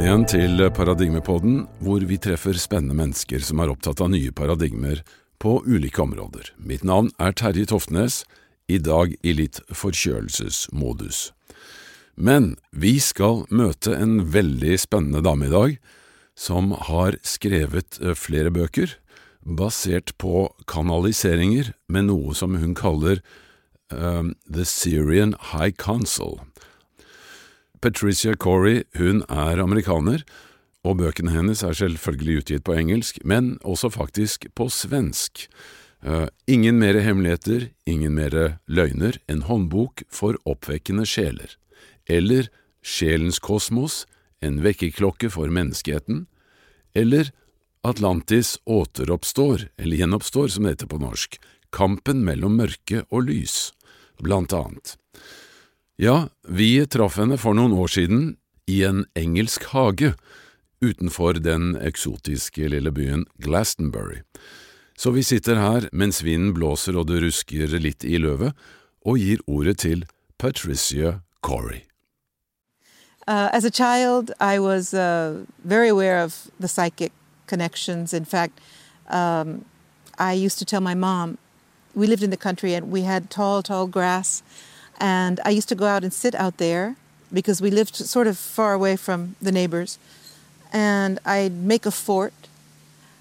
Velkommen igjen til Paradigmepodden, hvor vi treffer spennende mennesker som er opptatt av nye paradigmer på ulike områder. Mitt navn er Terje Toftnes, i dag i litt forkjølelsesmodus. Men vi skal møte en veldig spennende dame i dag, som har skrevet eh, flere bøker basert på kanaliseringer med noe som hun kaller um, The Syrian High Council. Patricia Corey hun er amerikaner, og bøkene hennes er selvfølgelig utgitt på engelsk, men også faktisk på svensk. Uh, ingen mere hemmeligheter, ingen mere løgner, en håndbok for oppvekkende sjeler. Eller Sjelens kosmos, en vekkerklokke for menneskeheten. Eller Atlantis återoppstår, eller gjenoppstår som det heter på norsk, kampen mellom mørke og lys, blant annet. Ja, vi traff henne for noen år siden i en engelsk hage utenfor den eksotiske lille byen Glastonbury. Så vi sitter her mens vinden blåser og det rusker litt i løvet, og gir ordet til Patricia Corey. Uh, as a child, I was uh, very aware of the psychic connections. In fact, um, I used to tell my mom, we lived in the country and we had tall, tall grass. And I used to go out and sit out there because we lived sort of far away from the neighbors. And I'd make a fort,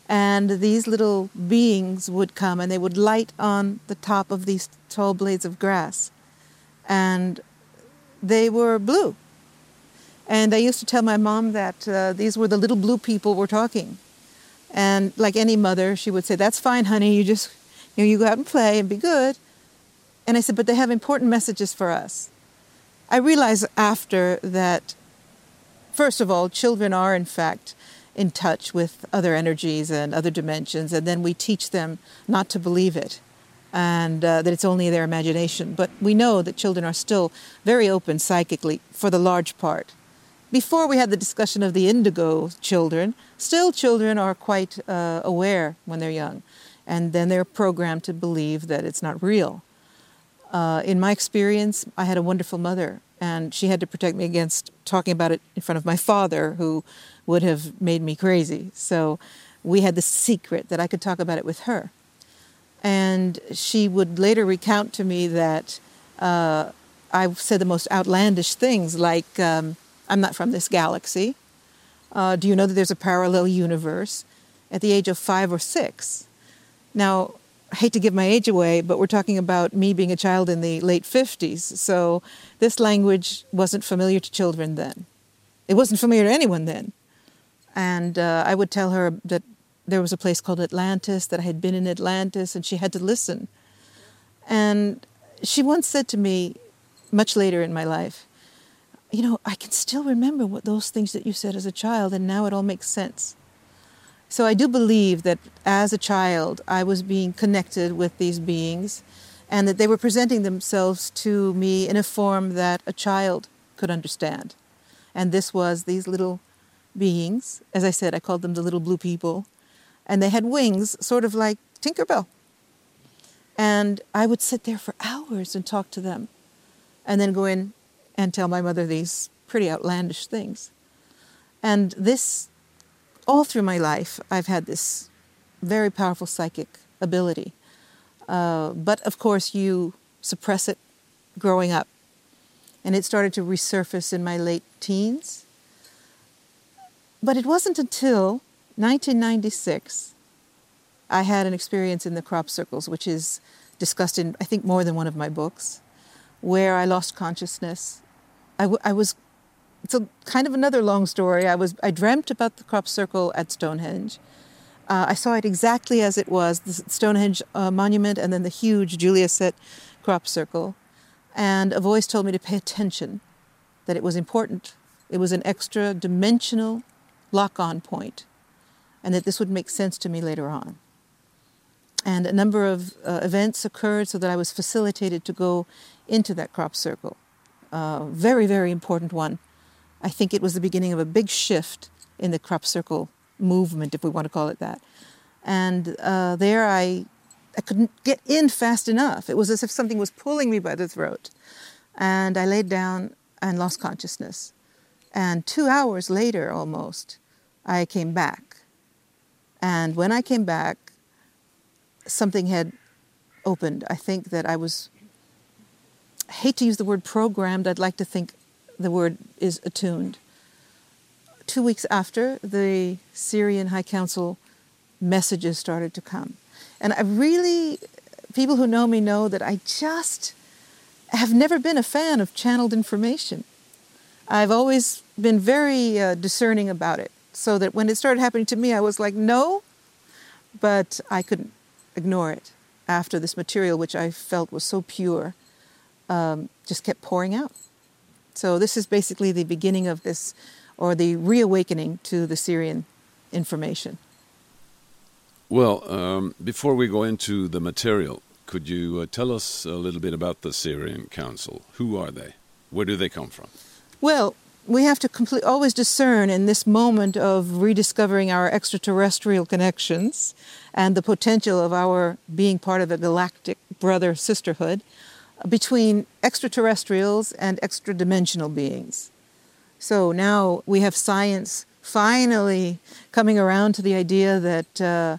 and these little beings would come and they would light on the top of these tall blades of grass. And they were blue. And I used to tell my mom that uh, these were the little blue people we're talking. And like any mother, she would say, That's fine, honey. You just, you know, you go out and play and be good. And I said, But they have important messages for us. I realized after that, first of all, children are, in fact, in touch with other energies and other dimensions, and then we teach them not to believe it and uh, that it's only their imagination. But we know that children are still very open psychically for the large part. Before we had the discussion of the indigo children, still children are quite uh, aware when they're young, and then they're programmed to believe that it's not real. Uh, in my experience, I had a wonderful mother, and she had to protect me against talking about it in front of my father, who would have made me crazy. So we had the secret that I could talk about it with her. And she would later recount to me that uh, I said the most outlandish things, like, um, I'm not from this galaxy. Uh, do you know that there's a parallel universe? At the age of five or six. Now, I hate to give my age away, but we're talking about me being a child in the late 50s. So this language wasn't familiar to children then. It wasn't familiar to anyone then. And uh, I would tell her that there was a place called Atlantis, that I had been in Atlantis, and she had to listen. And she once said to me, much later in my life, you know, I can still remember what those things that you said as a child, and now it all makes sense. So I do believe that as a child, I was being connected with these beings, and that they were presenting themselves to me in a form that a child could understand. And this was these little beings. As I said, I called them the little blue people. And they had wings, sort of like Tinkerbell. And I would sit there for hours and talk to them, and then go in and tell my mother these pretty outlandish things. And this, all through my life, I've had this very powerful psychic ability. Uh, but of course, you suppress it growing up. And it started to resurface in my late teens. But it wasn't until 1996 I had an experience in the crop circles, which is discussed in, I think, more than one of my books, where I lost consciousness I, w- I was, it's a kind of another long story. I was, I dreamt about the crop circle at Stonehenge. Uh, I saw it exactly as it was, the Stonehenge uh, monument and then the huge Julia set crop circle. And a voice told me to pay attention, that it was important. It was an extra dimensional lock on point, and that this would make sense to me later on. And a number of uh, events occurred so that I was facilitated to go into that crop circle uh, very, very important one. I think it was the beginning of a big shift in the crop circle movement, if we want to call it that. And uh, there I, I couldn't get in fast enough. It was as if something was pulling me by the throat. And I laid down and lost consciousness. And two hours later, almost, I came back. And when I came back, something had opened. I think that I was, I hate to use the word programmed, I'd like to think the word is attuned. Two weeks after, the Sirian High Council messages started to come. And I really, people who know me know that I just have never been a fan of channeled information. I've always been very uh, discerning about it, so that when it started happening to me, I was like, no, but I couldn't ignore it after this material, which I felt was so pure, um, just kept pouring out. So, this is basically the beginning of this, or the reawakening to the Sirian information. Well, um, before we go into the material, could you uh, tell us a little bit about the Sirian Council? Who are they? Where do they come from? Well, we have to complete, always discern in this moment of rediscovering our extraterrestrial connections and the potential of our being part of a galactic brother sisterhood between extraterrestrials and extra dimensional beings. So now we have science finally coming around to the idea that uh,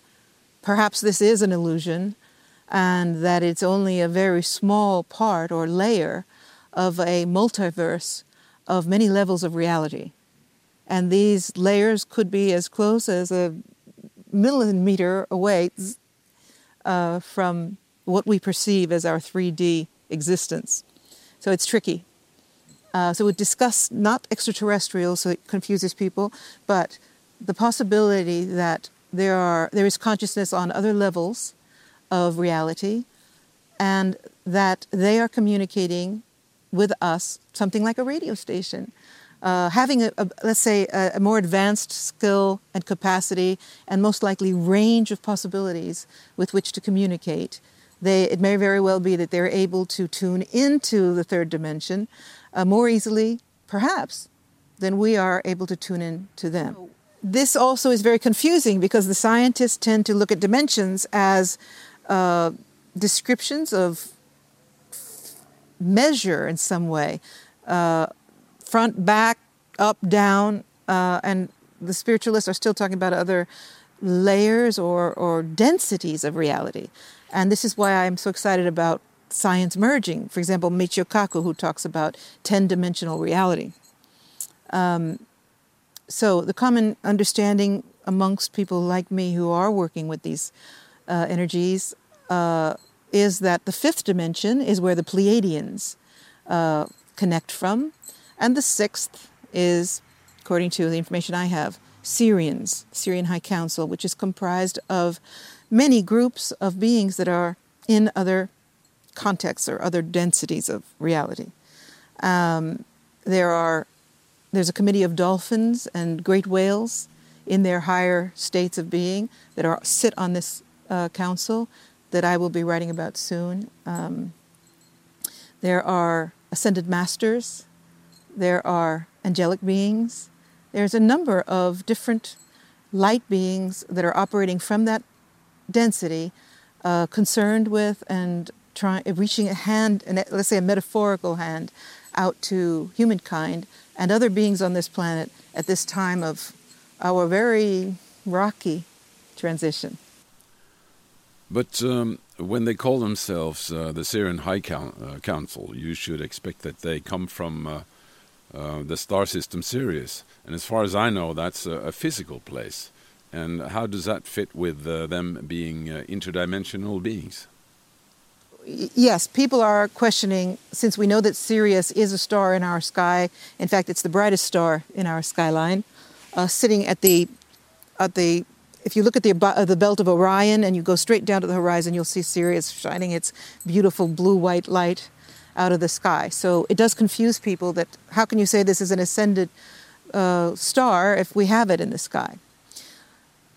perhaps this is an illusion and that it's only a very small part or layer of a multiverse of many levels of reality. And these layers could be as close as a millimeter away uh, from what we perceive as our 3D existence. So it's tricky. Uh, so we discuss not extraterrestrial, so it confuses people, but the possibility that there are there is consciousness on other levels of reality, and that they are communicating with us something like a radio station. Uh, having a, a, let's say a, a, more advanced skill and capacity and most likely range of possibilities with which to communicate they, it may very well be that they're able to tune into the third dimension uh, more easily perhaps than we are able to tune in to them. This also is very confusing because the scientists tend to look at dimensions as uh, descriptions of measure in some way uh, front, back, up, down, uh, and the spiritualists are still talking about other layers or, or densities of reality. And this is why I'm so excited about science merging. For example, Michio Kaku, who talks about 10 dimensional reality. Um, so, the common understanding amongst people like me who are working with these uh, energies uh, is that the fifth dimension is where the Pleiadians uh, connect from, and the sixth is, according to the information I have, Sirians, Sirian High Council, which is comprised of many groups of beings that are in other contexts or other densities of reality. Um, there are there's a committee of dolphins and great whales in their higher states of being that are sit on this uh, council that I will be writing about soon. Um, there are ascended masters, there are angelic beings, there's a number of different light beings that are operating from that density, uh, concerned with and trying reaching a hand, and let's say a metaphorical hand, out to humankind and other beings on this planet at this time of our very rocky transition. But um, when they call themselves uh, the Sirian High uh, Council, you should expect that they come from uh, the star system Sirius. And as far as I know, that's a, a physical place. And how does that fit with uh, them being uh, interdimensional beings? yes, people are questioning, since we know that Sirius is a star in our sky, in fact, it's the brightest star in our skyline, uh, sitting at the, at the, if you look at the, uh, the belt of Orion and you go straight down to the horizon, you'll see Sirius shining its beautiful blue-white light out of the sky. So it does confuse people that how can you say this is an ascended uh, star if we have it in the sky?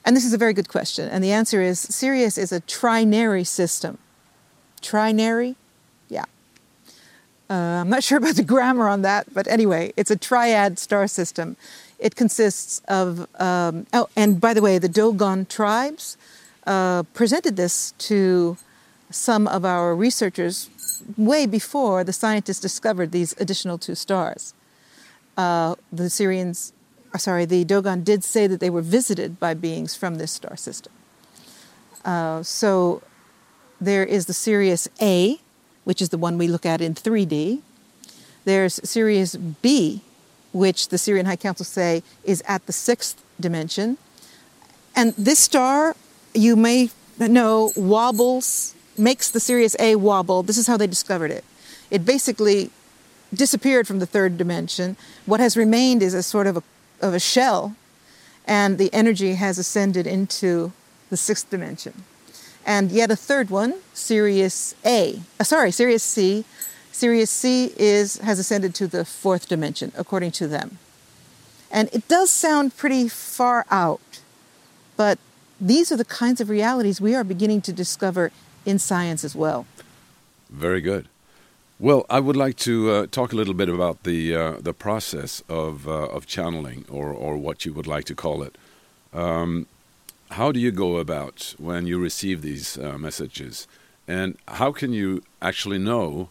And this is a very good question. And the answer is Sirius is a trinary system trinary. Yeah. Uh, I'm not sure about the grammar on that, but anyway, it's a triad star system. It consists of, um, oh, and by the way, the Dogon tribes uh, presented this to some of our researchers way before the scientists discovered these additional two stars. uh, the Sirians, uh, sorry, the Dogon did say that they were visited by beings from this star system. Uh, so there is the Sirius A, which is the one we look at in 3D. There's Sirius B, which the Sirian High Council say is at the sixth dimension. And this star, you may know, wobbles, makes the Sirius A wobble. This is how they discovered it. It basically disappeared from the third dimension. What has remained is a sort of a, of a shell, and the energy has ascended into the sixth dimension. And yet a third one, Sirius A, uh, sorry, Sirius C. Sirius C is has ascended to the fourth dimension, according to them. And it does sound pretty far out, but these are the kinds of realities we are beginning to discover in science as well. Very good. Well, I would like to uh, talk a little bit about the uh, the process of uh, of channeling, or or what you would like to call it. Um, how do you go about when you receive these uh, messages, and how can you actually know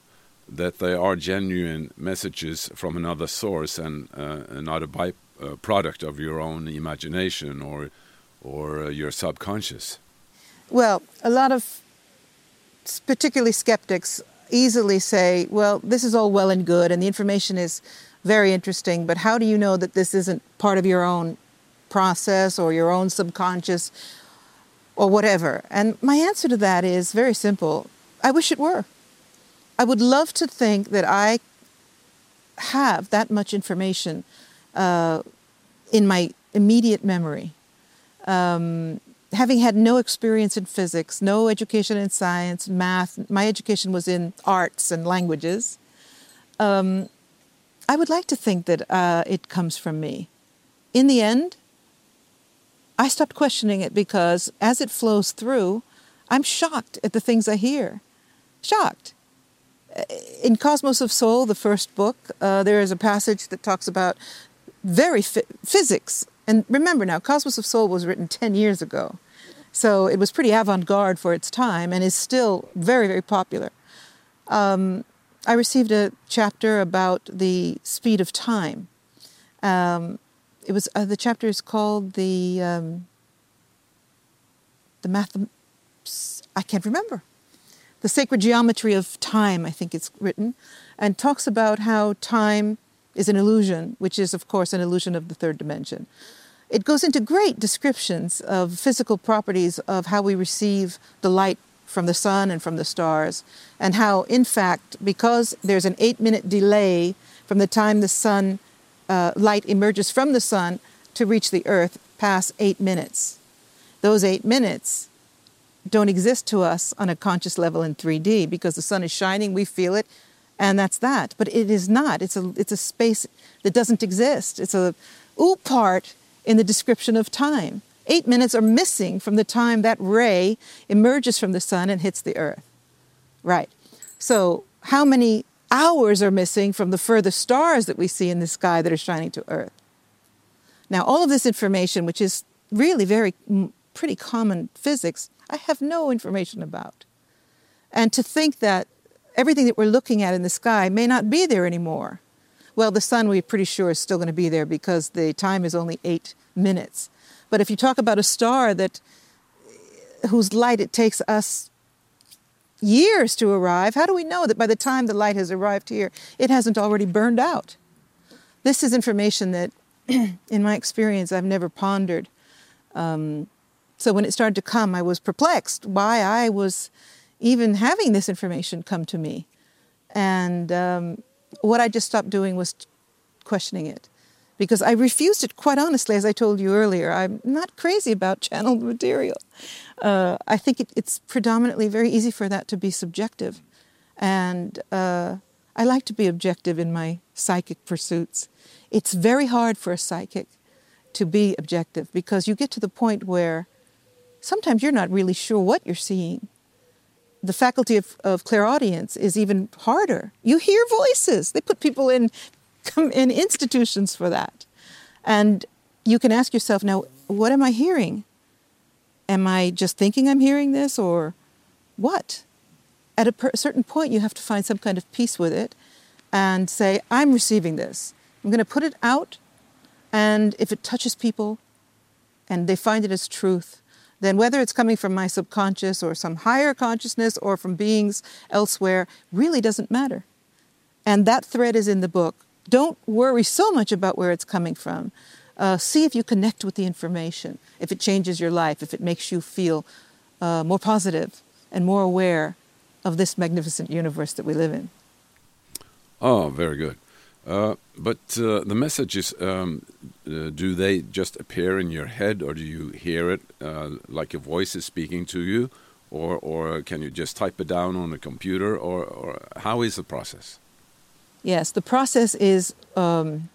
that they are genuine messages from another source and uh, not a byproduct uh, of your own imagination or or your subconscious? Well, a lot of particularly skeptics easily say, well, this is all well and good and the information is very interesting, but how do you know that this isn't part of your own process or your own subconscious or whatever? And my answer to that is very simple I wish it were. I would love to think that I have that much information uh, in my immediate memory. Um, having had no experience in physics, no education in science, math, my education was in arts and languages. Um, I would like to think that uh, it comes from me. In the end, I stopped questioning it because as it flows through, I'm shocked at the things I hear. Shocked. Uh, in Cosmos of Soul, the first book, uh, there is a passage that talks about very physics and remember now, Cosmos of Soul was written 10 years ago. So it was pretty avant garde for its time and is still very, very popular. Um, I received a chapter about the speed of time. Um, it was uh, the chapter is called the um, the math. I can't remember. The sacred geometry of time. I think it's written, and talks about how time is an illusion, which is, of course, an illusion of the third dimension. It goes into great descriptions of physical properties of how we receive the light from the sun and from the stars, and how, in fact, because there's an eight minute delay from the time the sun uh, light emerges from the sun to reach the earth, pass eight minutes. Those eight minutes don't exist to us on a conscious level in 3D because the sun is shining, we feel it, and that's that. But it is not. It's a, it's a space that doesn't exist. It's a ooh part in the description of time. Eight minutes are missing from the time that ray emerges from the sun and hits the earth. Right. So, how many hours are missing from the furthest stars that we see in the sky that are shining to earth? Now, all of this information, which is really very pretty common physics, I have no information about. And to think that everything that we're looking at in the sky may not be there anymore. Well, the sun, we're pretty sure, is still going to be there because the time is only eight minutes. But if you talk about a star that whose light it takes us years to arrive, how do we know that by the time the light has arrived here, it hasn't already burned out? This is information that, in my experience, I've never pondered. Um, so when it started to come, I was perplexed why I was even having this information come to me. And um, what I just stopped doing was questioning it because I refused it quite honestly, as I told you earlier. I'm not crazy about channeled material. Uh, I think it, it's predominantly very easy for that to be subjective. And uh, I like to be objective in my psychic pursuits. It's very hard for a psychic to be objective because you get to the point where sometimes you're not really sure what you're seeing the faculty of, of clairaudience is even harder. You hear voices. They put people in, in institutions for that. And you can ask yourself, now, what am I hearing? Am I just thinking I'm hearing this or what? At a per- certain point, you have to find some kind of peace with it and say, I'm receiving this. I'm going to put it out, and if it touches people and they find it as truth, then whether it's coming from my subconscious or some higher consciousness or from beings elsewhere really doesn't matter. And that thread is in the book. Don't worry so much about where it's coming from. Uh, see if you connect with the information, if it changes your life, if it makes you feel uh, more positive and more aware of this magnificent universe that we live in. Oh, very good. Uh, but uh, the messages, um, uh, do they just appear in your head, or do you hear it uh, like a voice is speaking to you, or or can you just type it down on a computer, or, or how is the process? Yes, the process is, um,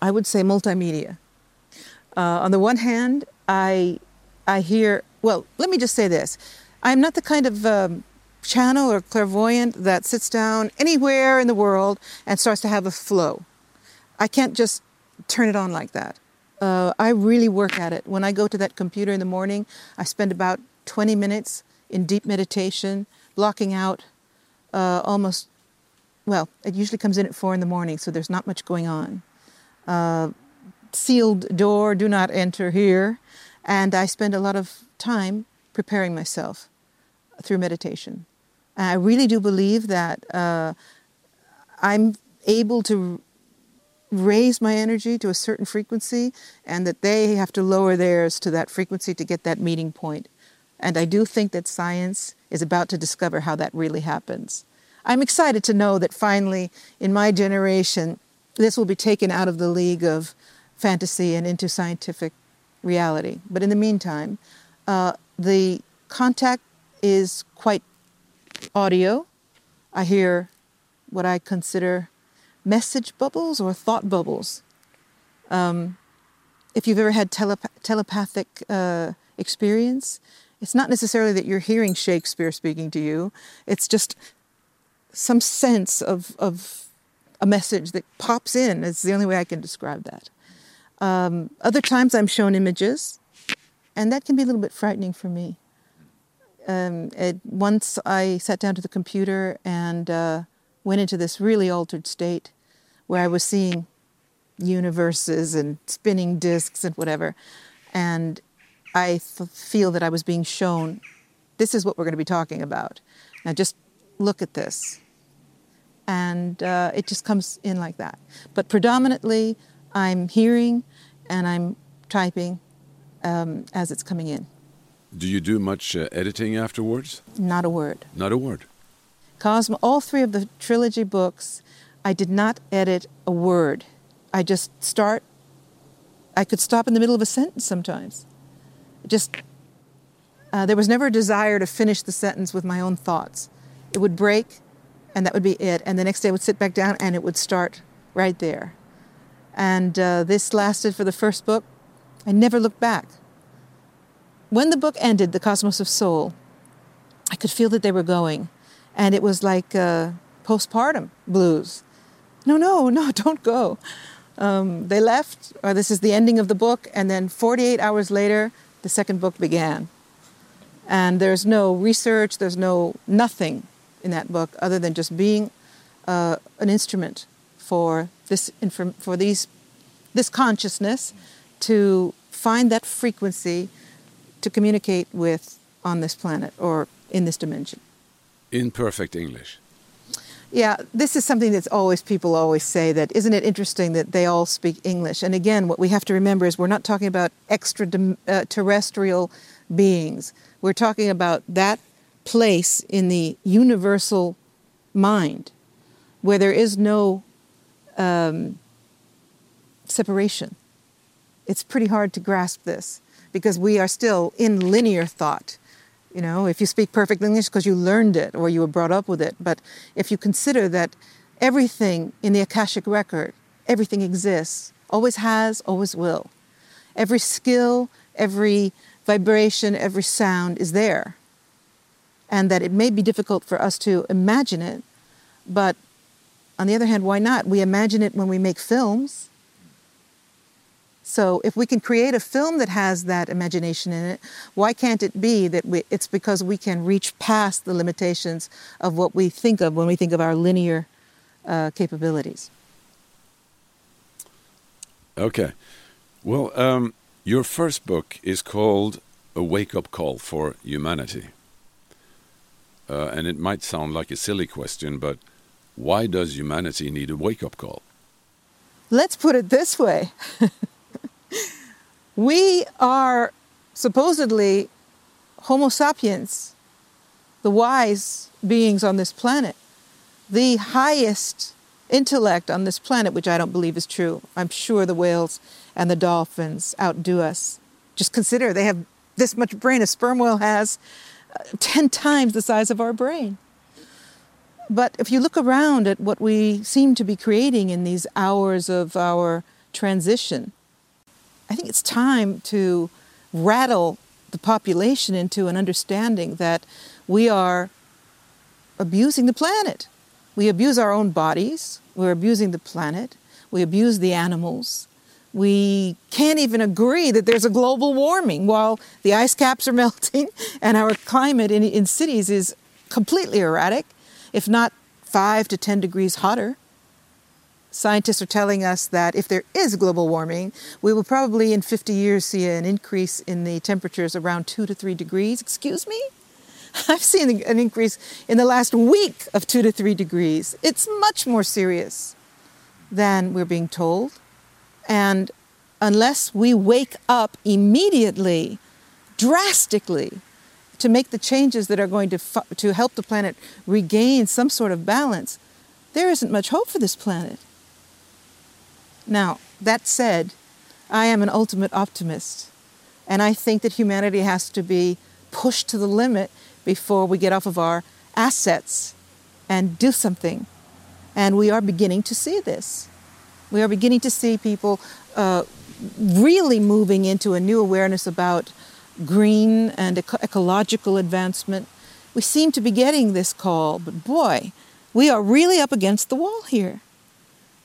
I would say, multimedia. Uh, on the one hand, I I hear. Well, let me just say this: I'm not the kind of um, channel or clairvoyant that sits down anywhere in the world and starts to have a flow. I can't just turn it on like that. Uh, I really work at it. When I go to that computer in the morning, I spend about 20 minutes in deep meditation, blocking out uh, almost, well, it usually comes in at 4 in the morning, so there's not much going on. Uh, sealed door, do not enter here. And I spend a lot of time preparing myself through meditation. I really do believe that uh, I'm able to raise my energy to a certain frequency and that they have to lower theirs to that frequency to get that meeting point. And I do think that science is about to discover how that really happens. I'm excited to know that finally, in my generation, this will be taken out of the league of fantasy and into scientific reality. But in the meantime, uh, the contact is quite audio. I hear what I consider message bubbles or thought bubbles. Um, if you've ever had telep- telepathic uh, experience, it's not necessarily that you're hearing Shakespeare speaking to you. It's just some sense of, of a message that pops in. It's the only way I can describe that. Um, other times I'm shown images, and that can be a little bit frightening for me um, it, once I sat down to the computer and uh, went into this really altered state where I was seeing universes and spinning disks and whatever. And I f- feel that I was being shown this is what we're going to be talking about. Now just look at this. And uh, it just comes in like that. But predominantly, I'm hearing and I'm typing um, as it's coming in. Do you do much uh, editing afterwards? Not a word. Not a word. Cosmo, all three of the trilogy books, I did not edit a word. I just start, I could stop in the middle of a sentence sometimes. Just, uh, there was never a desire to finish the sentence with my own thoughts. It would break, and that would be it. And the next day I would sit back down, and it would start right there. And uh, this lasted for the first book. I never looked back when the book ended, The Cosmos of Soul, I could feel that they were going. And it was like uh, postpartum blues. No, no, no, don't go. Um, they left, or this is the ending of the book, and then 48 hours later, the second book began. And there's no research, there's no nothing in that book other than just being uh, an instrument for this for these this consciousness to find that frequency to communicate with on this planet or in this dimension. In perfect English. Yeah, this is something that's always people always say that isn't it interesting that they all speak English? And again, what we have to remember is we're not talking about extra uh, terrestrial beings. We're talking about that place in the universal mind where there is no um, separation. It's pretty hard to grasp this because we are still in linear thought. You know, if you speak perfect English because you learned it or you were brought up with it. But if you consider that everything in the Akashic record, everything exists, always has, always will. Every skill, every vibration, every sound is there. And that it may be difficult for us to imagine it, but on the other hand, why not? We imagine it when we make films. So if we can create a film that has that imagination in it, why can't it be that we, it's because we can reach past the limitations of what we think of when we think of our linear uh, capabilities? Okay. Well, um, your first book is called A Wake Up Call for Humanity. Uh, and it might sound like a silly question, but why does humanity need a wake up call? Let's put it this way we are supposedly Homo sapiens, the wise beings on this planet, the highest intellect on this planet, which I don't believe is true. I'm sure the whales and the dolphins outdo us. Just consider they have this much brain. A sperm whale has uh, 10 times the size of our brain. But if you look around at what we seem to be creating in these hours of our transition, I think it's time to rattle the population into an understanding that we are abusing the planet. We abuse our own bodies, we're abusing the planet, we abuse the animals. We can't even agree that there's a global warming while the ice caps are melting and our climate in, in cities is completely erratic, if not 5 to 10 degrees hotter. Scientists are telling us that if there is global warming, we will probably in 50 years see an increase in the temperatures around 2 to 3 degrees. Excuse me? I've seen an increase in the last week of 2 to 3 degrees. It's much more serious than we're being told. And unless we wake up immediately, drastically, to make the changes that are going to, to help the planet regain some sort of balance, there isn't much hope for this planet. Now, that said, I am an ultimate optimist, and I think that humanity has to be pushed to the limit before we get off of our assets and do something. And we are beginning to see this. We are beginning to see people uh, really moving into a new awareness about green and eco- ecological advancement. We seem to be getting this call, but boy, we are really up against the wall here.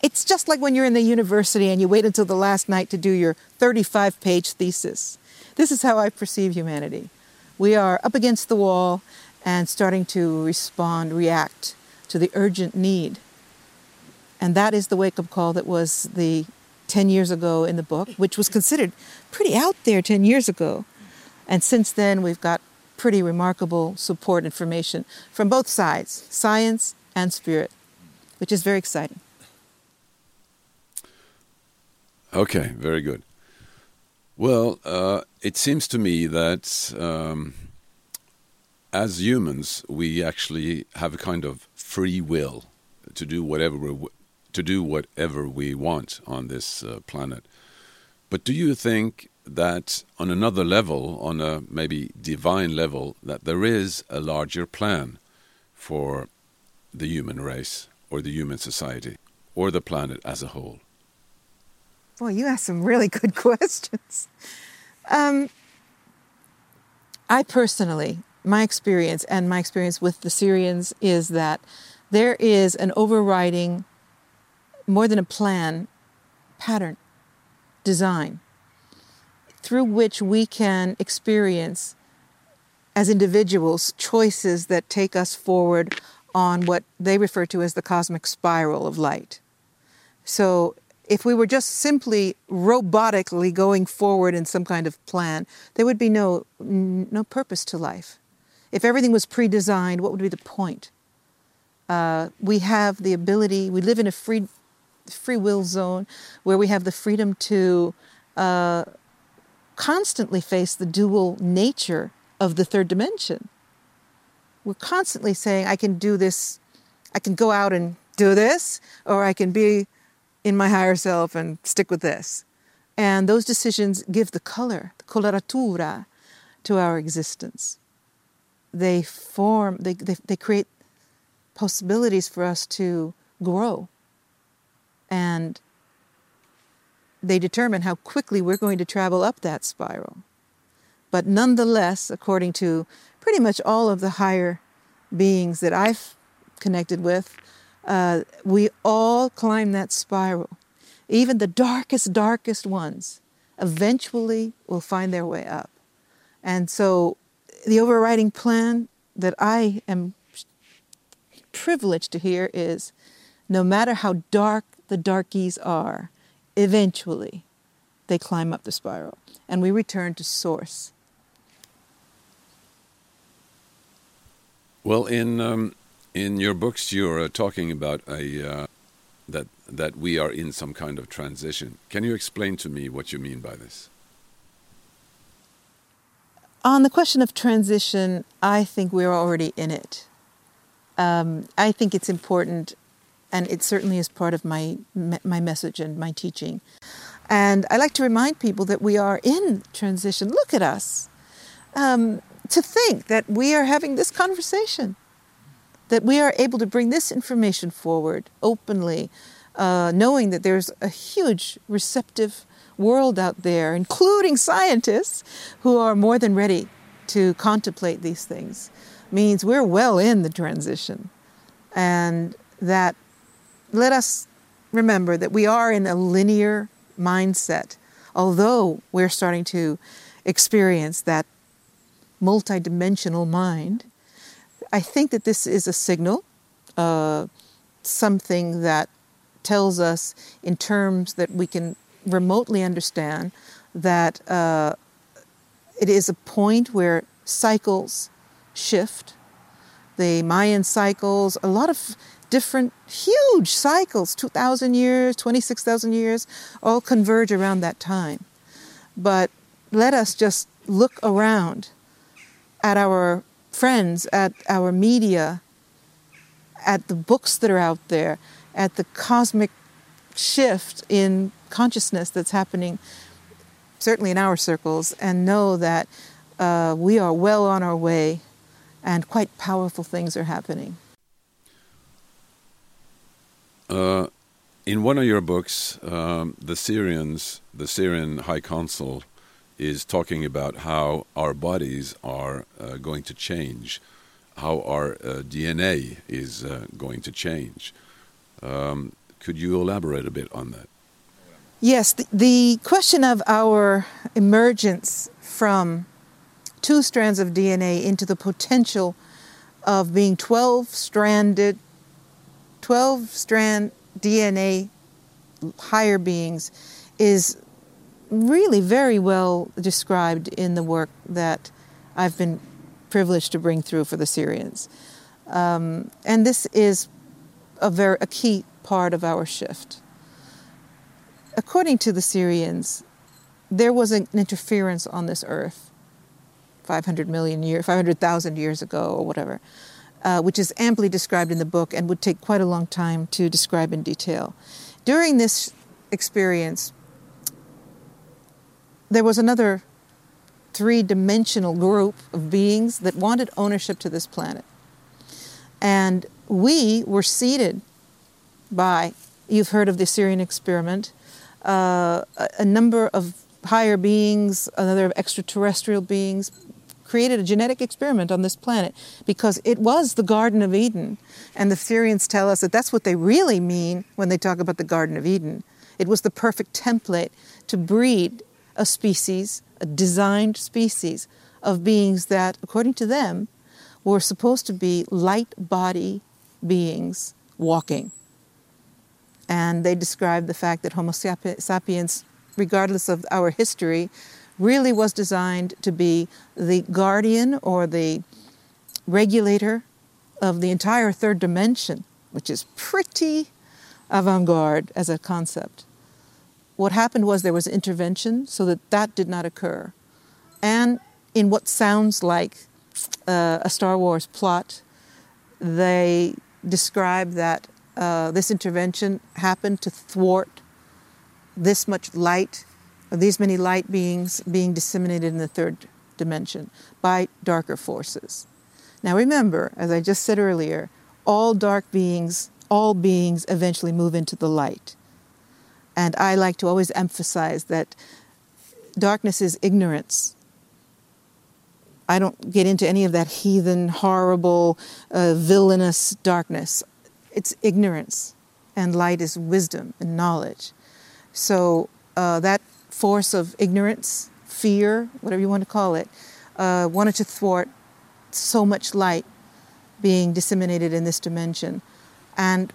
It's just like when you're in the university and you wait until the last night to do your 35 page thesis. This is how I perceive humanity. We are up against the wall and starting to respond, react to the urgent need. And that is the wake up call that was the 10 years ago in the book, which was considered pretty out there 10 years ago. And since then, we've got pretty remarkable support information from both sides, science and spirit, which is very exciting. Okay, very good. Well, uh, it seems to me that um, as humans, we actually have a kind of free will to do whatever we to do whatever we want on this uh, planet. But do you think that on another level, on a maybe divine level, that there is a larger plan for the human race or the human society or the planet as a whole? Boy, you asked some really good questions. Um, I personally, my experience and my experience with the Sirians is that there is an overriding, more than a plan, pattern, design, through which we can experience as individuals choices that take us forward on what they refer to as the cosmic spiral of light. So if we were just simply robotically going forward in some kind of plan, there would be no, no purpose to life. If everything was pre designed, what would be the point? Uh, we have the ability, we live in a free, free will zone where we have the freedom to uh, constantly face the dual nature of the third dimension. We're constantly saying, I can do this, I can go out and do this, or I can be in my higher self and stick with this. And those decisions give the color, the coloratura, to our existence. They form, they, they, they create possibilities for us to grow. And they determine how quickly we're going to travel up that spiral. But nonetheless, according to pretty much all of the higher beings that I've connected with, uh, we all climb that spiral. Even the darkest, darkest ones eventually will find their way up. And so the overriding plan that I am privileged to hear is no matter how dark the darkies are, eventually they climb up the spiral and we return to source. Well, in um, in your books, you're uh, talking about a uh, that that we are in some kind of transition. Can you explain to me what you mean by this? On the question of transition, I think we're already in it. Um, I think it's important, and it certainly is part of my my message and my teaching. And I like to remind people that we are in transition. Look at us. Um, to think that we are having this conversation, that we are able to bring this information forward openly, uh, knowing that there's a huge receptive world out there, including scientists who are more than ready to contemplate these things, means we're well in the transition. And that let us remember that we are in a linear mindset, although we're starting to experience that multidimensional mind. I think that this is a signal, uh, something that tells us in terms that we can remotely understand that uh, it is a point where cycles shift. The Mayan cycles, a lot of different huge cycles 2,000 years, 26,000 years all converge around that time. But let us just look around at our friends, at our media, at the books that are out there, at the cosmic shift in consciousness that's happening, certainly in our circles, and know that uh, we are well on our way and quite powerful things are happening. Uh, in one of your books, um, the Sirians, the Sirian High Council, is talking about how our bodies are uh, going to change, how our uh, DNA is uh, going to change. Um, could you elaborate a bit on that? Yes, the, the question of our emergence from two strands of DNA into the potential of being 12 stranded, 12 strand DNA higher beings is really very well described in the work that I've been privileged to bring through for the Sirians. Um, and this is a very a key part of our shift. According to the Sirians, there was an interference on this earth 500 million years, 500,000 years ago, or whatever, uh, which is amply described in the book and would take quite a long time to describe in detail. During this experience, there was another three dimensional group of beings that wanted ownership to this planet. And we were seeded by, you've heard of the Sirian experiment, uh, a, a number of higher beings, another of extraterrestrial beings, created a genetic experiment on this planet because it was the Garden of Eden. And the Sirians tell us that that's what they really mean when they talk about the Garden of Eden. It was the perfect template to breed a species, a designed species of beings that, according to them, were supposed to be light body beings walking. And they described the fact that Homo sapiens, regardless of our history, really was designed to be the guardian or the regulator of the entire third dimension, which is pretty avant garde as a concept. What happened was there was intervention so that that did not occur. And in what sounds like uh, a Star Wars plot, they describe that uh, this intervention happened to thwart this much light, these many light beings being disseminated in the third dimension by darker forces. Now remember, as I just said earlier, all dark beings, all beings eventually move into the light. And I like to always emphasize that darkness is ignorance. I don't get into any of that heathen, horrible, uh, villainous darkness. It's ignorance, and light is wisdom and knowledge. So uh, that force of ignorance, fear, whatever you want to call it, uh, wanted to thwart so much light being disseminated in this dimension. And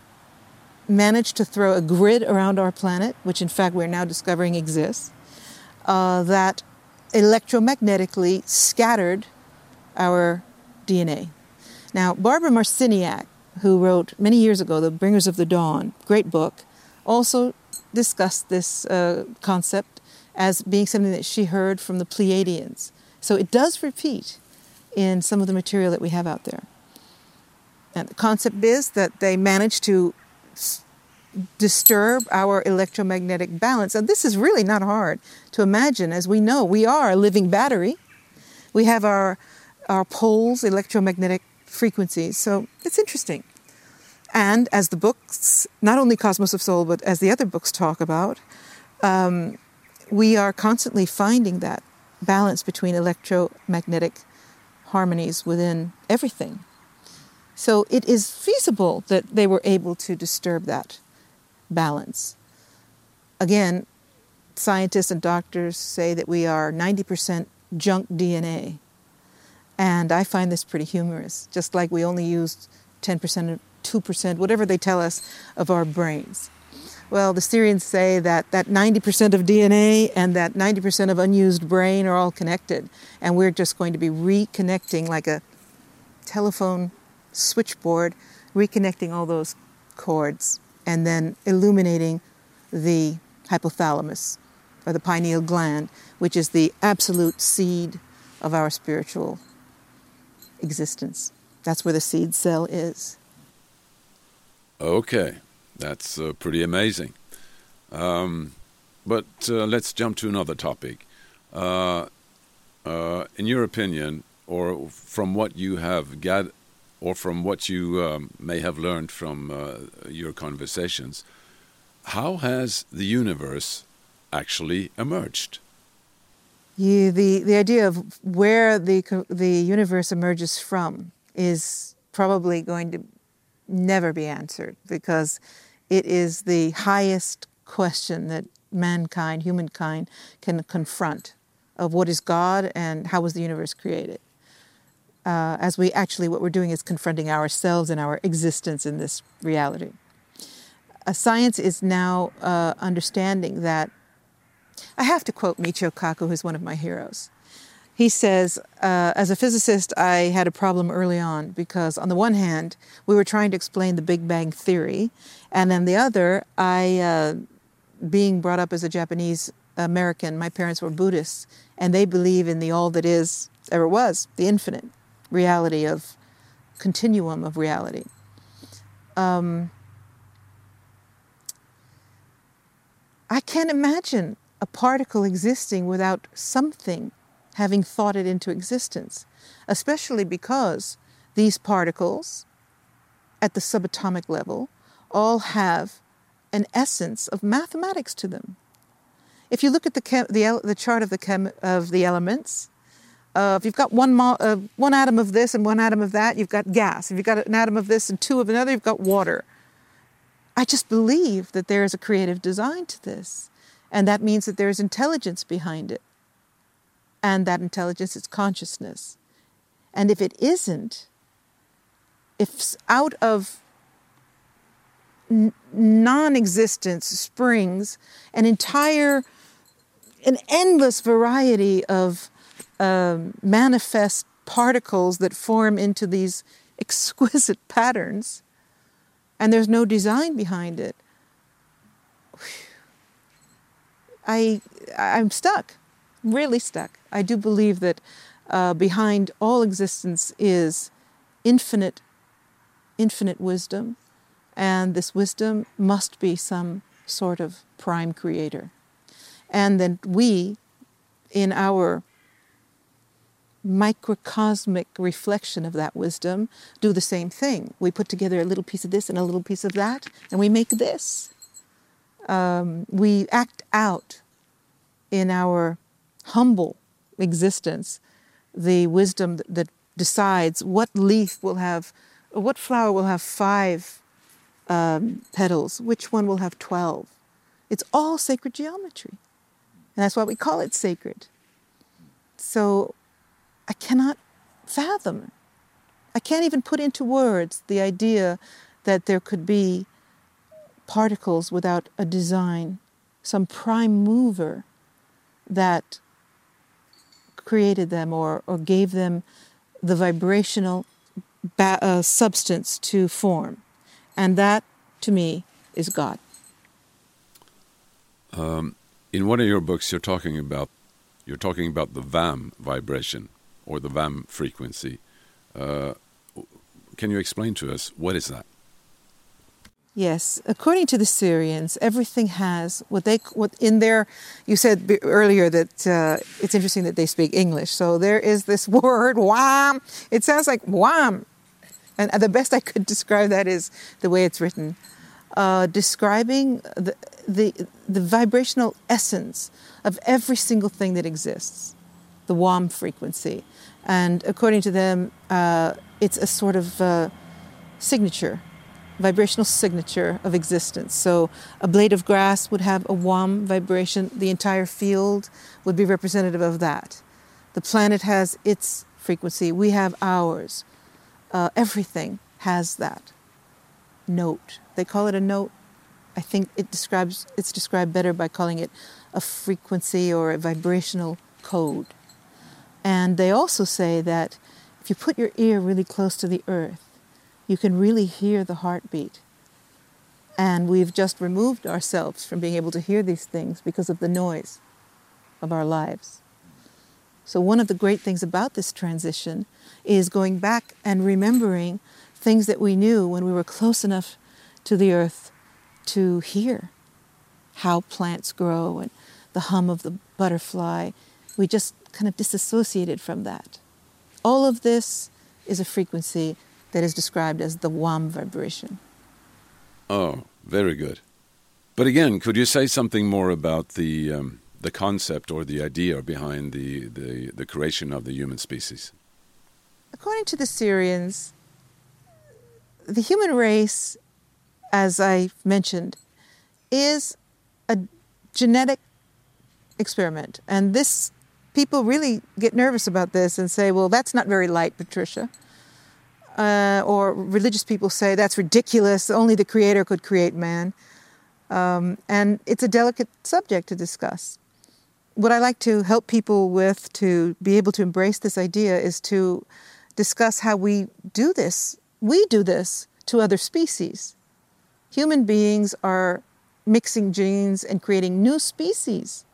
managed to throw a grid around our planet, which in fact we're now discovering exists, uh, that electromagnetically scattered our DNA. Now, Barbara Marciniak, who wrote many years ago The Bringers of the Dawn, great book, also discussed this uh, concept as being something that she heard from the Pleiadians. So it does repeat in some of the material that we have out there. And the concept is that they managed to disturb our electromagnetic balance. And this is really not hard to imagine. As we know, we are a living battery. We have our, our poles, electromagnetic frequencies. So it's interesting. And as the books, not only Cosmos of Soul, but as the other books talk about, um, we are constantly finding that balance between electromagnetic harmonies within everything. So it is feasible that they were able to disturb that balance. Again, scientists and doctors say that we are 90% junk DNA. And I find this pretty humorous, just like we only use 10% or 2%, whatever they tell us, of our brains. Well, the Sirians say that that 90% of DNA and that 90% of unused brain are all connected, and we're just going to be reconnecting like a telephone switchboard, reconnecting all those cords, and then illuminating the hypothalamus or the pineal gland, which is the absolute seed of our spiritual existence. That's where the seed cell is. Okay, that's uh, pretty amazing. Um, but uh, let's jump to another topic. Uh, uh in your opinion, or from what you have gathered, or from what you um, may have learned from uh, your conversations, how has the universe actually emerged? Yeah, the, the idea of where the, the universe emerges from is probably going to never be answered because it is the highest question that mankind, humankind, can confront of what is God and how was the universe created. Uh, as we actually, what we're doing is confronting ourselves and our existence in this reality. Science is now uh, understanding that. I have to quote Michio Kaku, who's one of my heroes. He says, uh, as a physicist, I had a problem early on because, on the one hand, we were trying to explain the Big Bang Theory, and on the other, I, uh, being brought up as a Japanese American, my parents were Buddhists, and they believe in the all that is, ever was, the infinite reality of continuum of reality. Um, I can't imagine a particle existing without something having thought it into existence, especially because these particles at the subatomic level all have an essence of mathematics to them. If you look at the, chem- the, the chart of the, chem- of the elements, uh, if you've got one, mo- uh, one atom of this and one atom of that, you've got gas. If you've got an atom of this and two of another, you've got water. I just believe that there is a creative design to this, and that means that there is intelligence behind it and that intelligence is consciousness. And if it isn't, if out of n- non existence springs an entire, an endless variety of um, manifest particles that form into these exquisite patterns, and there's no design behind it, I, I'm stuck really stuck. I do believe that uh, behind all existence is infinite, infinite wisdom, and this wisdom must be some sort of prime creator. And then we, in our microcosmic reflection of that wisdom, do the same thing. We put together a little piece of this and a little piece of that, and we make this. Um, we act out in our humble existence, the wisdom that decides what leaf will have, what flower will have five um, petals, which one will have 12. It's all sacred geometry. And that's why we call it sacred. So I cannot fathom, I can't even put into words the idea that there could be particles without a design, some prime mover that created them or, or gave them the vibrational ba- uh, substance to form. And that, to me, is God. Um, in one of your books, you're talking about you're talking about the VAM vibration or the VAM frequency. Uh, can you explain to us what is that? Yes, according to the Sirians, everything has what they what in there. You said earlier that uh, it's interesting that they speak English. So there is this word wham. It sounds like wham, and the best I could describe that is the way it's written, uh, describing the, the the vibrational essence of every single thing that exists, the wham frequency, and according to them, uh, it's a sort of uh, signature vibrational signature of existence. So a blade of grass would have a wham vibration, the entire field would be representative of that. The planet has its frequency, we have ours. Uh, everything has that note. They call it a note. I think it describes it's described better by calling it a frequency or a vibrational code. And they also say that if you put your ear really close to the earth, you can really hear the heartbeat. And we've just removed ourselves from being able to hear these things because of the noise of our lives. So, one of the great things about this transition is going back and remembering things that we knew when we were close enough to the earth to hear how plants grow and the hum of the butterfly. We just kind of disassociated from that. All of this is a frequency that is described as the WAM vibration. Oh, very good. But again, could you say something more about the um, the concept or the idea behind the, the, the creation of the human species? According to the Sirians, the human race, as I mentioned, is a genetic experiment. And this people really get nervous about this and say, well, that's not very light, Patricia uh, or religious people say that's ridiculous, only the Creator could create man. Um, and it's a delicate subject to discuss. What I like to help people with to be able to embrace this idea is to discuss how we do this. We do this to other species. Human beings are mixing genes and creating new species.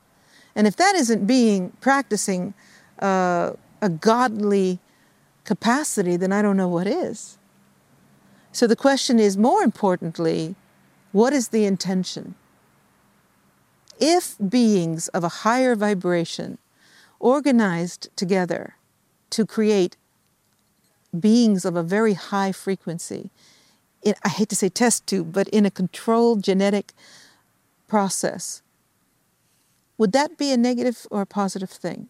And if that isn't being practicing uh, a godly capacity, then I don't know what is. So the question is more importantly, what is the intention? If beings of a higher vibration organized together to create beings of a very high frequency, in, I hate to say test tube, but in a controlled genetic process, would that be a negative or a positive thing?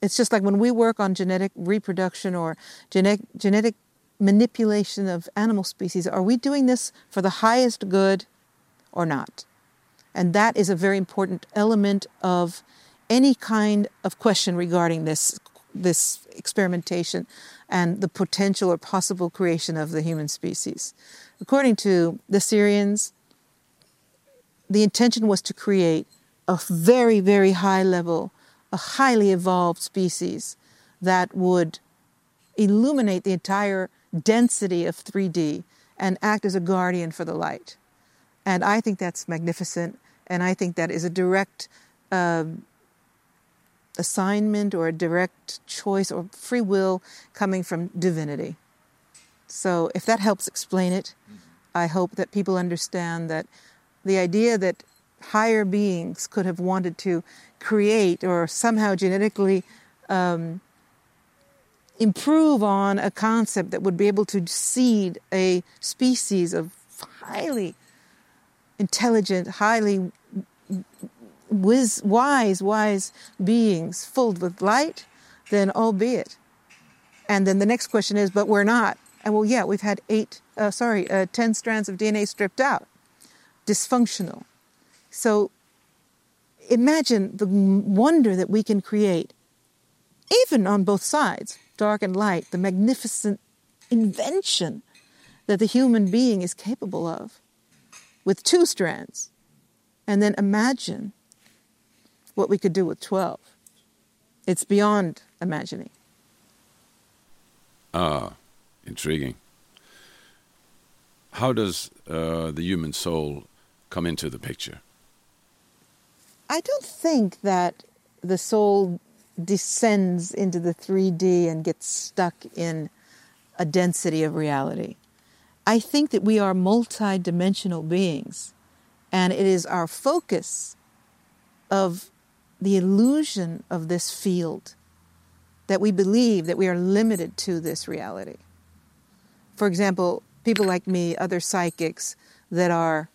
It's just like when we work on genetic reproduction or genetic, genetic manipulation of animal species, are we doing this for the highest good or not? And that is a very important element of any kind of question regarding this, this experimentation and the potential or possible creation of the human species. According to the Sirians, the intention was to create a very, very high level a highly evolved species that would illuminate the entire density of 3D and act as a guardian for the light. And I think that's magnificent, and I think that is a direct uh, assignment or a direct choice or free will coming from divinity. So, if that helps explain it, I hope that people understand that the idea that higher beings could have wanted to create or somehow genetically um, improve on a concept that would be able to seed a species of highly intelligent, highly wise, wise beings filled with light, then albeit. And then the next question is, but we're not. And well, yeah, we've had eight, uh, sorry, uh, 10 strands of DNA stripped out, dysfunctional. So imagine the wonder that we can create, even on both sides, dark and light, the magnificent invention that the human being is capable of. with two strands. And then imagine what we could do with 12. It's beyond imagining. Ah, intriguing. How does uh, the human soul come into the picture? I don't think that the soul descends into the 3D and gets stuck in a density of reality. I think that we are multidimensional beings, and it is our focus of the illusion of this field that we believe that we are limited to this reality. For example, people like me, other psychics that are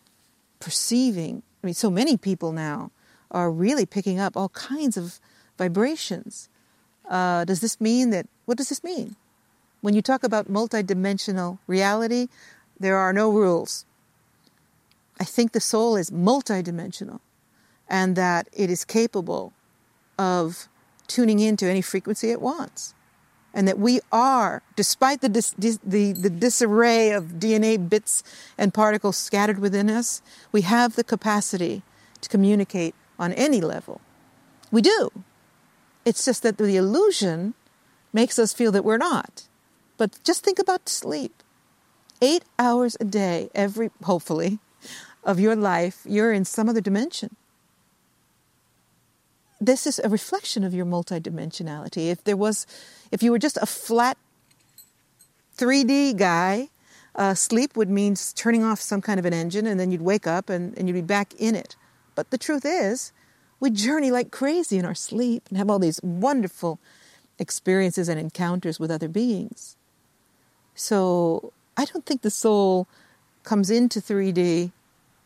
perceiving, I mean, so many people now are really picking up all kinds of vibrations. Uh, does this mean that, what does this mean? When you talk about multidimensional reality, there are no rules. I think the soul is multidimensional and that it is capable of tuning into any frequency it wants. And that we are, despite the, dis, dis, the, the disarray of DNA bits and particles scattered within us, we have the capacity to communicate on any level. We do. It's just that the illusion makes us feel that we're not. But just think about sleep. Eight hours a day, every, hopefully, of your life, you're in some other dimension this is a reflection of your multidimensionality. If there was, if you were just a flat 3D guy, uh, sleep would mean turning off some kind of an engine and then you'd wake up and, and you'd be back in it. But the truth is, we journey like crazy in our sleep and have all these wonderful experiences and encounters with other beings. So I don't think the soul comes into 3D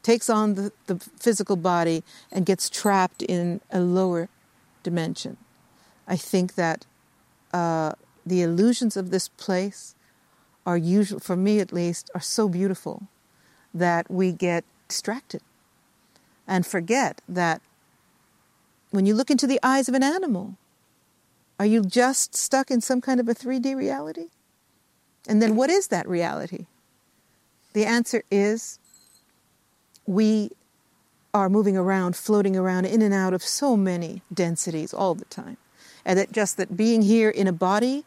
takes on the, the physical body and gets trapped in a lower dimension. I think that uh, the illusions of this place are usual, for me at least, are so beautiful that we get distracted and forget that when you look into the eyes of an animal, are you just stuck in some kind of a 3D reality? And then what is that reality? The answer is we are moving around, floating around in and out of so many densities all the time. And that just that being here in a body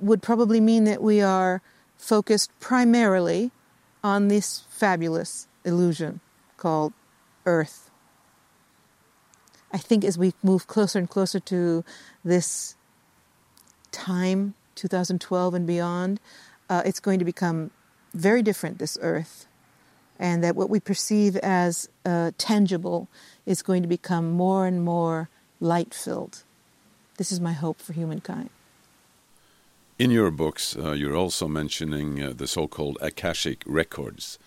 would probably mean that we are focused primarily on this fabulous illusion called Earth. I think as we move closer and closer to this time, 2012 and beyond, uh, it's going to become very different, this Earth and that what we perceive as uh, tangible is going to become more and more light filled. This is my hope for humankind. In your books, uh, you're also mentioning uh, the so called Akashic records.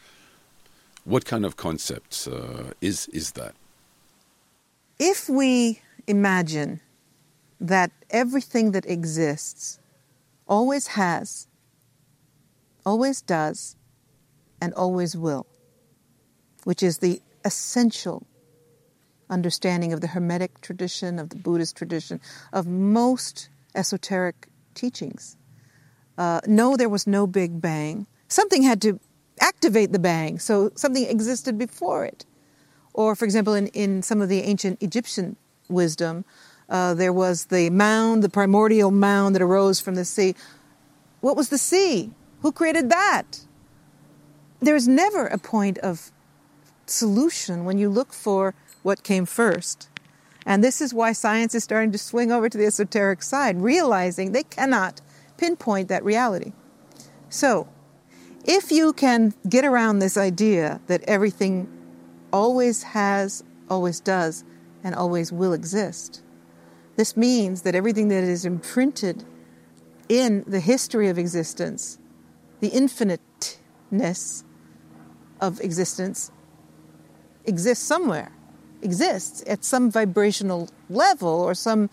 What kind of concepts uh, is, is that? If we imagine that everything that exists always has, always does, and always will, which is the essential understanding of the Hermetic tradition, of the Buddhist tradition, of most esoteric teachings. Uh, no, there was no Big Bang. Something had to activate the bang, so something existed before it. Or, for example, in, in some of the ancient Egyptian wisdom, uh, there was the mound, the primordial mound that arose from the sea. What was the sea? Who created that? There's never a point of solution when you look for what came first. And this is why science is starting to swing over to the esoteric side, realizing they cannot pinpoint that reality. So, if you can get around this idea that everything always has, always does, and always will exist, this means that everything that is imprinted in the history of existence, the infiniteness of existence, exists somewhere, exists at some vibrational level or some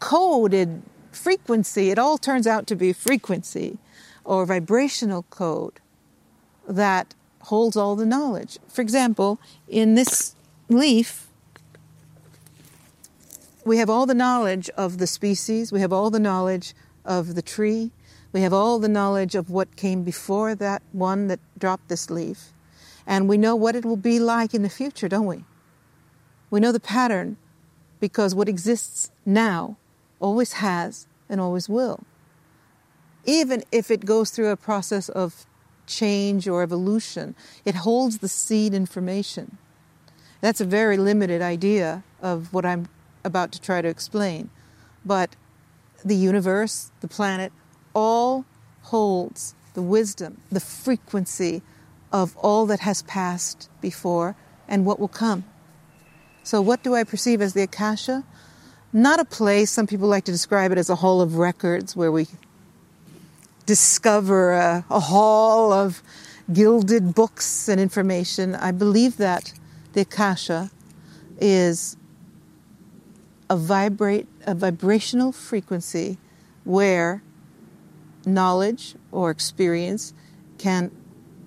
coded frequency. It all turns out to be frequency or vibrational code that holds all the knowledge. For example, in this leaf, we have all the knowledge of the species, we have all the knowledge of the tree, we have all the knowledge of what came before that one that dropped this leaf. And we know what it will be like in the future, don't we? We know the pattern because what exists now always has and always will. Even if it goes through a process of change or evolution, it holds the seed information. That's a very limited idea of what I'm about to try to explain. But the universe, the planet, all holds the wisdom, the frequency of all that has passed before and what will come. So, what do I perceive as the Akasha? Not a place, some people like to describe it as a hall of records where we discover a, a hall of gilded books and information. I believe that the Akasha is a vibrate a vibrational frequency where knowledge or experience can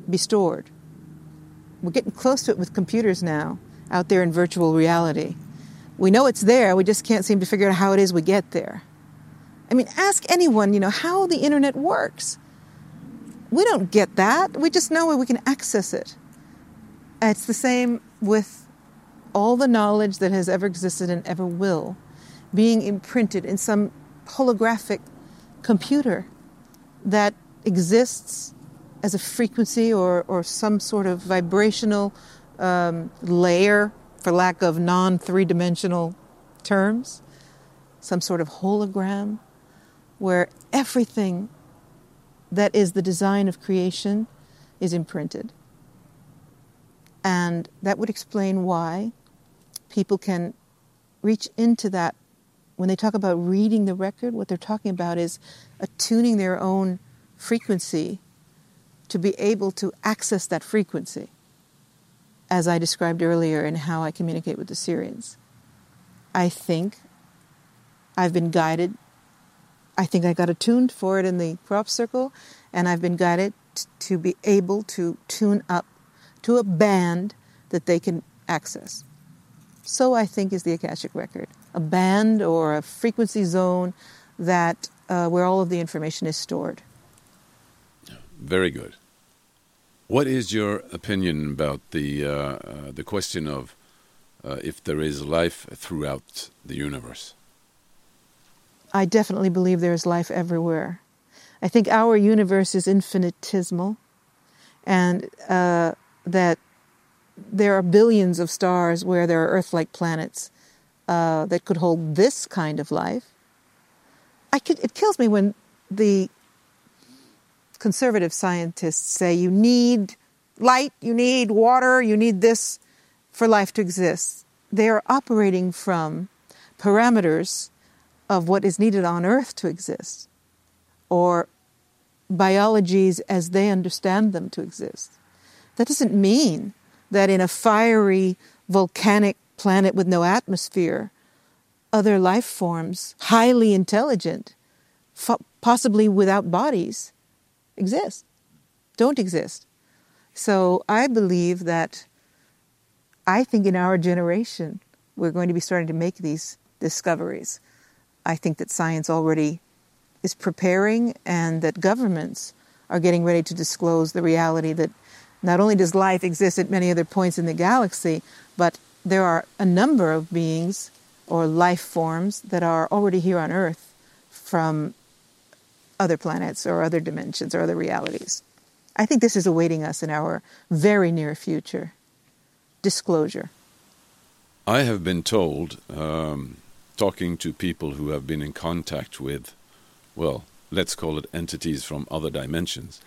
be stored. We're getting close to it with computers now, out there in virtual reality. We know it's there, we just can't seem to figure out how it is we get there. I mean, ask anyone, you know, how the internet works. We don't get that. We just know where we can access it. It's the same with all the knowledge that has ever existed and ever will being imprinted in some holographic computer that exists as a frequency or, or some sort of vibrational um, layer, for lack of non three dimensional terms, some sort of hologram where everything that is the design of creation is imprinted. And that would explain why people can reach into that. When they talk about reading the record, what they're talking about is attuning their own frequency to be able to access that frequency, as I described earlier in how I communicate with the Sirians. I think I've been guided. I think I got attuned for it in the crop circle, and I've been guided to be able to tune up to a band that they can access. So I think is the Akashic Record a band or a frequency zone that uh, where all of the information is stored. Very good. What is your opinion about the uh, uh, the question of uh, if there is life throughout the universe? I definitely believe there is life everywhere. I think our universe is infinitesimal, and uh, that there are billions of stars where there are Earth-like planets uh, that could hold this kind of life. I could, it kills me when the conservative scientists say you need light, you need water, you need this for life to exist. They are operating from parameters of what is needed on Earth to exist, or biologies as they understand them to exist. That doesn't mean that in a fiery, volcanic planet with no atmosphere, other life forms, highly intelligent, possibly without bodies, exist, don't exist. So I believe that I think in our generation we're going to be starting to make these discoveries. I think that science already is preparing and that governments are getting ready to disclose the reality that not only does life exist at many other points in the galaxy, but there are a number of beings or life forms that are already here on Earth from other planets or other dimensions or other realities. I think this is awaiting us in our very near future. Disclosure. I have been told, um, talking to people who have been in contact with, well, let's call it entities from other dimensions,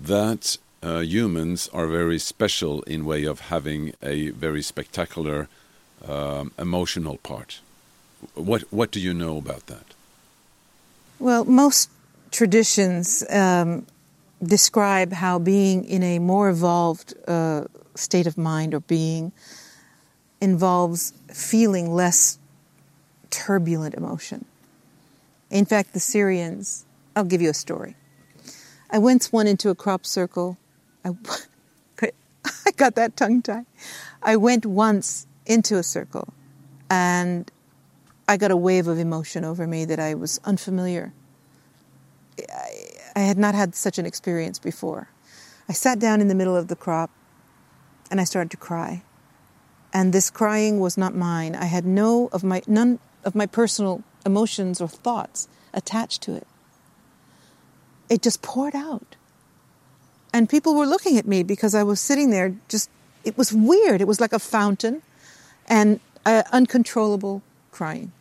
that uh, humans are very special in way of having a very spectacular um, emotional part. What what do you know about that? Well, most traditions um, describe how being in a more evolved uh, state of mind or being involves feeling less turbulent emotion. In fact, the Sirians, I'll give you a story. I went once went into a crop circle. I, I got that tongue tie. I went once into a circle and I got a wave of emotion over me that I was unfamiliar I, I had not had such an experience before. I sat down in the middle of the crop and I started to cry. And this crying was not mine. I had no of my none of my personal emotions or thoughts attached to it. It just poured out. And people were looking at me because I was sitting there just it was weird. It was like a fountain and uh, uncontrollable crying.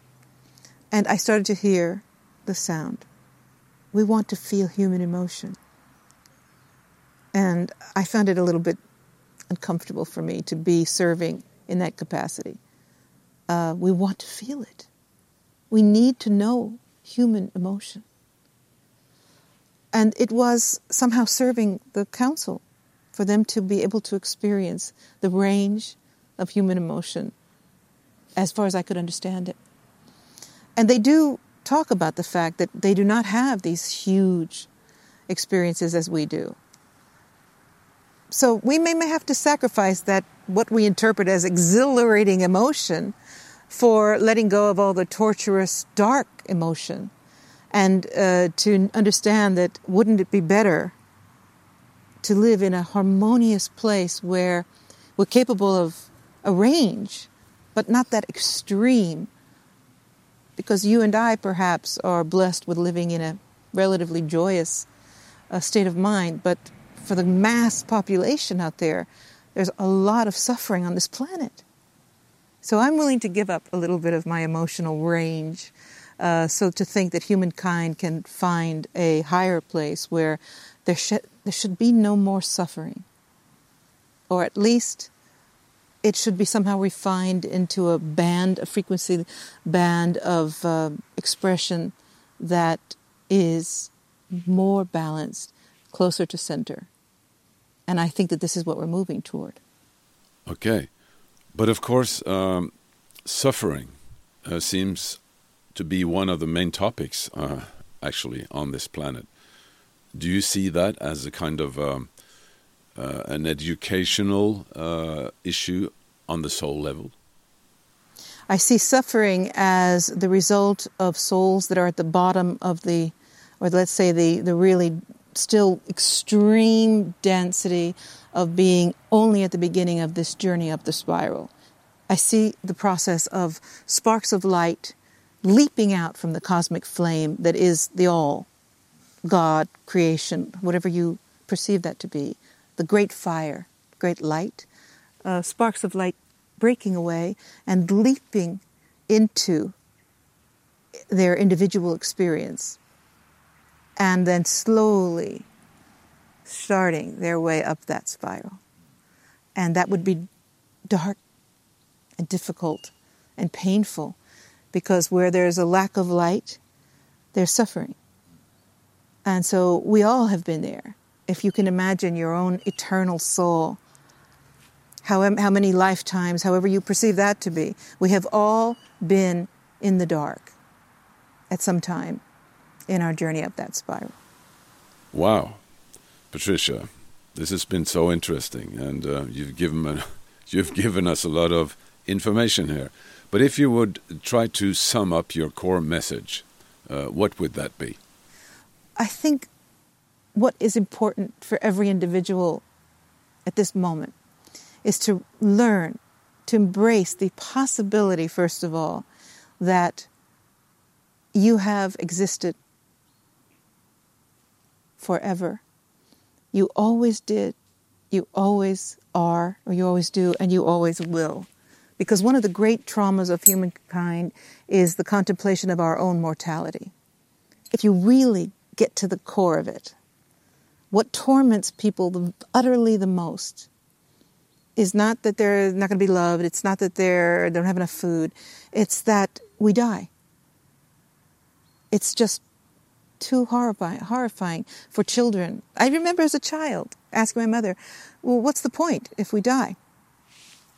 And I started to hear the sound. We want to feel human emotion. And I found it a little bit uncomfortable for me to be serving in that capacity. Uh, we want to feel it. We need to know human emotion. And it was somehow serving the council for them to be able to experience the range of human emotion as far as I could understand it. And they do talk about the fact that they do not have these huge experiences as we do. So we may, may have to sacrifice that, what we interpret as exhilarating emotion, for letting go of all the torturous, dark emotion. And uh, to understand that wouldn't it be better to live in a harmonious place where we're capable of a range, but not that extreme? Because you and I perhaps are blessed with living in a relatively joyous uh, state of mind, but for the mass population out there, there's a lot of suffering on this planet. So I'm willing to give up a little bit of my emotional range. Uh, so to think that humankind can find a higher place where there should, there should be no more suffering. Or at least it should be somehow refined into a band, a frequency band of uh, expression that is more balanced, closer to center. And I think that this is what we're moving toward. Okay. But of course, um, suffering uh, seems to be one of the main topics, uh, actually, on this planet. Do you see that as a kind of um, uh, an educational uh, issue on the soul level? I see suffering as the result of souls that are at the bottom of the, or let's say the, the really still extreme density of being only at the beginning of this journey up the spiral. I see the process of sparks of light leaping out from the cosmic flame that is the all, God, creation, whatever you perceive that to be, the great fire, great light, uh, sparks of light breaking away and leaping into their individual experience and then slowly starting their way up that spiral. And that would be dark and difficult and painful because where there's a lack of light, there's suffering. And so we all have been there. If you can imagine your own eternal soul, how, how many lifetimes, however you perceive that to be, we have all been in the dark at some time in our journey up that spiral. Wow. Patricia, this has been so interesting, and uh, you've given a, you've given us a lot of information here. But if you would try to sum up your core message, uh, what would that be? I think what is important for every individual at this moment is to learn, to embrace the possibility, first of all, that you have existed forever. You always did, you always are, or you always do, and you always will. Because one of the great traumas of humankind is the contemplation of our own mortality. If you really get to the core of it, what torments people utterly the most is not that they're not going to be loved, it's not that they're, they don't have enough food, it's that we die. It's just too horrifying, horrifying for children. I remember as a child asking my mother, Well, what's the point if we die?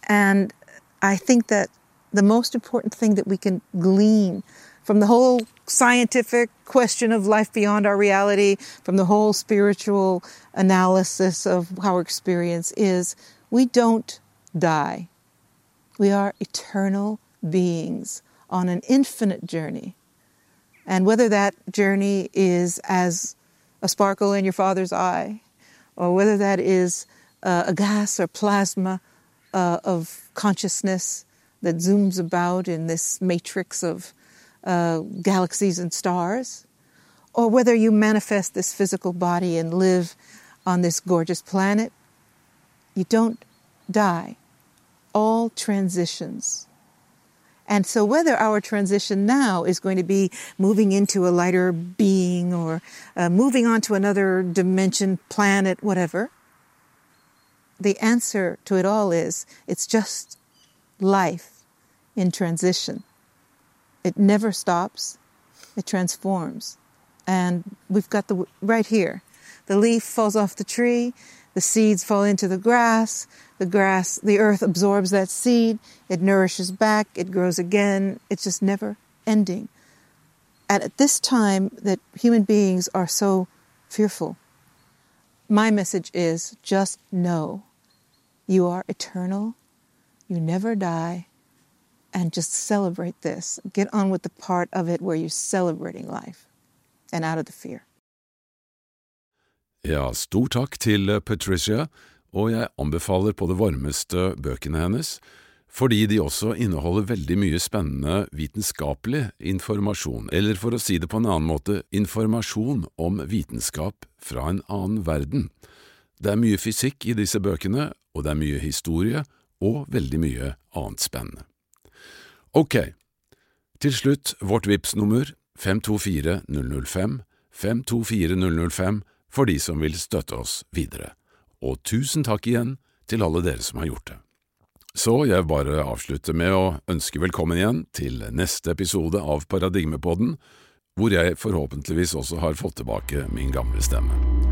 And I think that the most important thing that we can glean from the whole scientific question of life beyond our reality, from the whole spiritual analysis of our experience, is we don't die. We are eternal beings on an infinite journey. And whether that journey is as a sparkle in your father's eye, or whether that is uh, a gas or plasma uh, of consciousness that zooms about in this matrix of uh, galaxies and stars, or whether you manifest this physical body and live on this gorgeous planet, you don't die. All transitions. And so, whether our transition now is going to be moving into a lighter being or uh, moving on to another dimension, planet, whatever, the answer to it all is it's just life in transition. It never stops, it transforms. And we've got the right here. The leaf falls off the tree, the seeds fall into the grass, the grass, the earth absorbs that seed, it nourishes back, it grows again. It's just never ending. And at this time that human beings are so fearful, my message is just know you are eternal, you never die, and just celebrate this. Get on with the part of it where you're celebrating life and out of the fear. Ja, stor takk til Patricia, og jeg anbefaler på det varmeste bøkene hennes, fordi de også inneholder veldig mye spennende vitenskapelig informasjon, eller for å si det på en annen måte, informasjon om vitenskap fra en annen verden. Det er mye fysikk i disse bøkene, og det er mye historie, og veldig mye annet spennende. Ok, til slutt vårt VIPS-nummer 524 005, 524 005 for de som vil støtte oss videre, og tusen takk igjen til alle dere som har gjort det. Så jeg bare avslutter med å ønske velkommen igjen til neste episode av Paradigmepodden, hvor jeg forhåpentligvis også har fått tilbake min gamle stemme.